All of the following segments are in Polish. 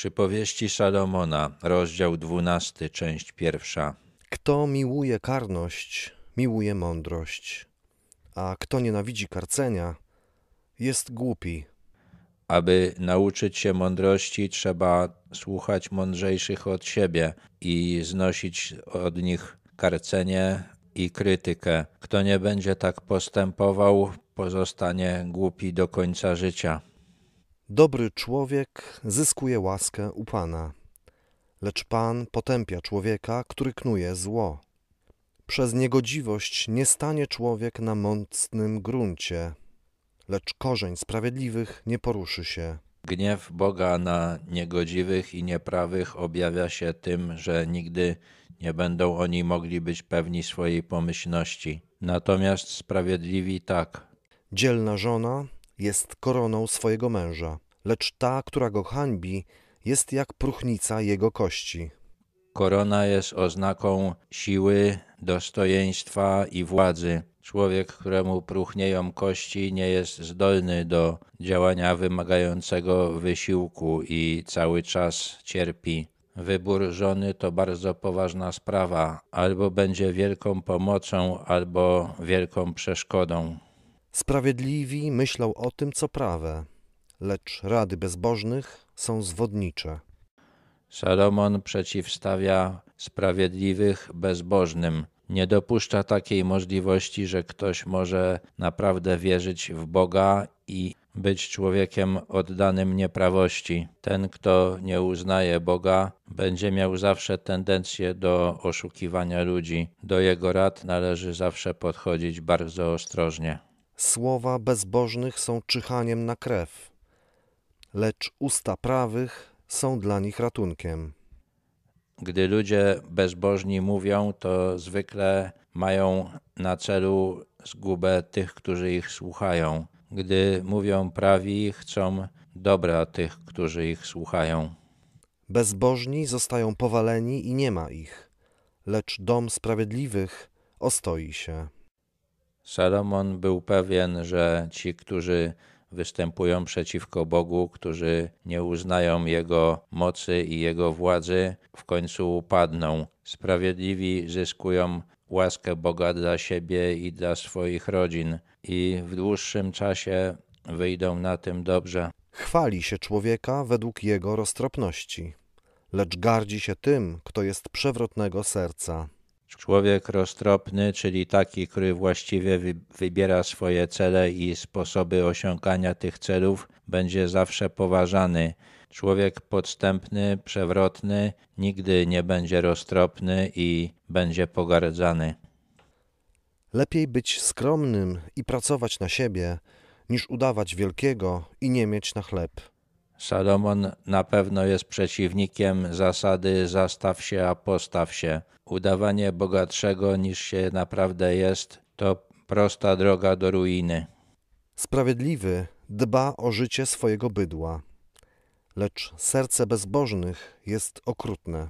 Przypowieści Salomona, rozdział 12, część pierwsza. Kto miłuje karność, miłuje mądrość, a kto nienawidzi karcenia, jest głupi. Aby nauczyć się mądrości, trzeba słuchać mądrzejszych od siebie i znosić od nich karcenie i krytykę. Kto nie będzie tak postępował, pozostanie głupi do końca życia. Dobry człowiek zyskuje łaskę u Pana, lecz Pan potępia człowieka, który knuje zło. Przez niegodziwość nie stanie człowiek na mocnym gruncie, lecz korzeń sprawiedliwych nie poruszy się. Gniew Boga na niegodziwych i nieprawych objawia się tym, że nigdy nie będą oni mogli być pewni swojej pomyślności. Natomiast sprawiedliwi tak. Dzielna żona jest koroną swojego męża, lecz ta, która go hańbi, jest jak próchnica jego kości. Korona jest oznaką siły, dostojeństwa i władzy. Człowiek, któremu próchnieją kości, nie jest zdolny do działania wymagającego wysiłku i cały czas cierpi. Wybór żony to bardzo poważna sprawa, albo będzie wielką pomocą, albo wielką przeszkodą. Sprawiedliwi myślą o tym, co prawe, lecz rady bezbożnych są zwodnicze. Salomon przeciwstawia sprawiedliwych bezbożnym. Nie dopuszcza takiej możliwości, że ktoś może naprawdę wierzyć w Boga i być człowiekiem oddanym nieprawości. Ten, kto nie uznaje Boga, będzie miał zawsze tendencję do oszukiwania ludzi. Do jego rad należy zawsze podchodzić bardzo ostrożnie. Słowa bezbożnych są czyhaniem na krew, lecz usta prawych są dla nich ratunkiem. Gdy ludzie bezbożni mówią, to zwykle mają na celu zgubę tych, którzy ich słuchają. Gdy mówią prawi, chcą dobra tych, którzy ich słuchają. Bezbożni zostają powaleni i nie ma ich, lecz dom sprawiedliwych ostoi się. Salomon był pewien, że ci, którzy występują przeciwko Bogu, którzy nie uznają Jego mocy i Jego władzy, w końcu upadną. Sprawiedliwi zyskują łaskę Boga dla siebie i dla swoich rodzin i w dłuższym czasie wyjdą na tym dobrze. Chwali się człowieka według jego roztropności, lecz gardzi się tym, kto jest przewrotnego serca. Człowiek roztropny, czyli taki, który właściwie wybiera swoje cele i sposoby osiągania tych celów, będzie zawsze poważany. Człowiek podstępny, przewrotny nigdy nie będzie roztropny i będzie pogardzany. Lepiej być skromnym i pracować na siebie, niż udawać wielkiego i nie mieć na chleb. Salomon na pewno jest przeciwnikiem zasady zastaw się, a postaw się. Udawanie bogatszego niż się naprawdę jest to prosta droga do ruiny. Sprawiedliwy dba o życie swojego bydła, lecz serce bezbożnych jest okrutne.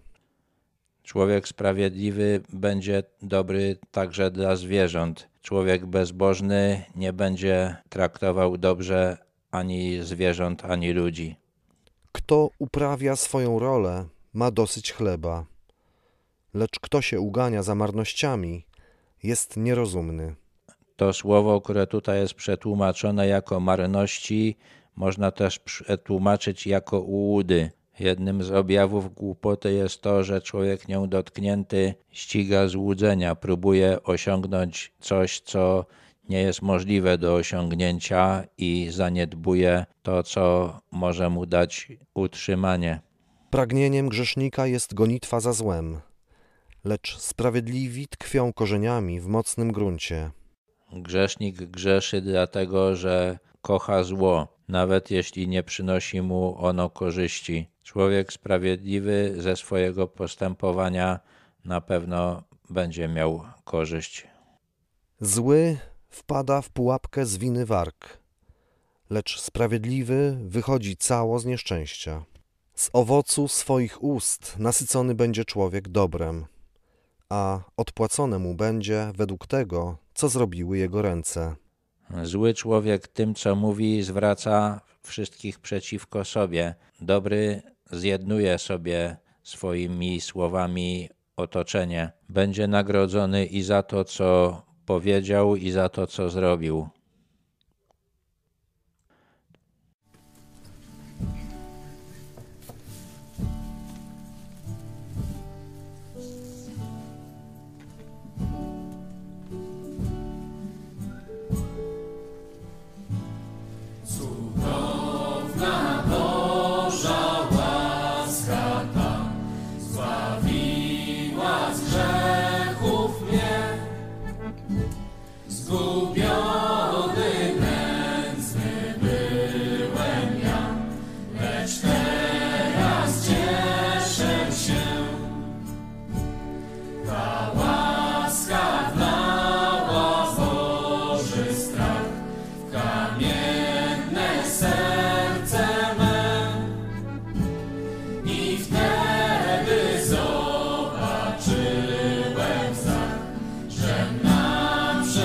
Człowiek sprawiedliwy będzie dobry także dla zwierząt. Człowiek bezbożny nie będzie traktował dobrze ani zwierząt, ani ludzi. Kto uprawia swoją rolę, ma dosyć chleba, lecz kto się ugania za marnościami, jest nierozumny. To słowo, które tutaj jest przetłumaczone jako marności, można też przetłumaczyć jako ułudy. Jednym z objawów głupoty jest to, że człowiek nią dotknięty ściga złudzenia, próbuje osiągnąć coś, co nie jest możliwe do osiągnięcia i zaniedbuje to, co może mu dać utrzymanie. Pragnieniem grzesznika jest gonitwa za złem, lecz sprawiedliwi tkwią korzeniami w mocnym gruncie. Grzesznik grzeszy dlatego, że kocha zło, nawet jeśli nie przynosi mu ono korzyści. Człowiek sprawiedliwy ze swojego postępowania na pewno będzie miał korzyść. Zły wpada w pułapkę z winy warg, lecz sprawiedliwy wychodzi cało z nieszczęścia. Z owocu swoich ust nasycony będzie człowiek dobrem, a odpłacone mu będzie według tego, co zrobiły jego ręce. Zły człowiek tym, co mówi, zwraca wszystkich przeciwko sobie. Dobry zjednuje sobie swoimi słowami otoczenie, będzie nagrodzony i za to, co powiedział i za to, co zrobił. Cuda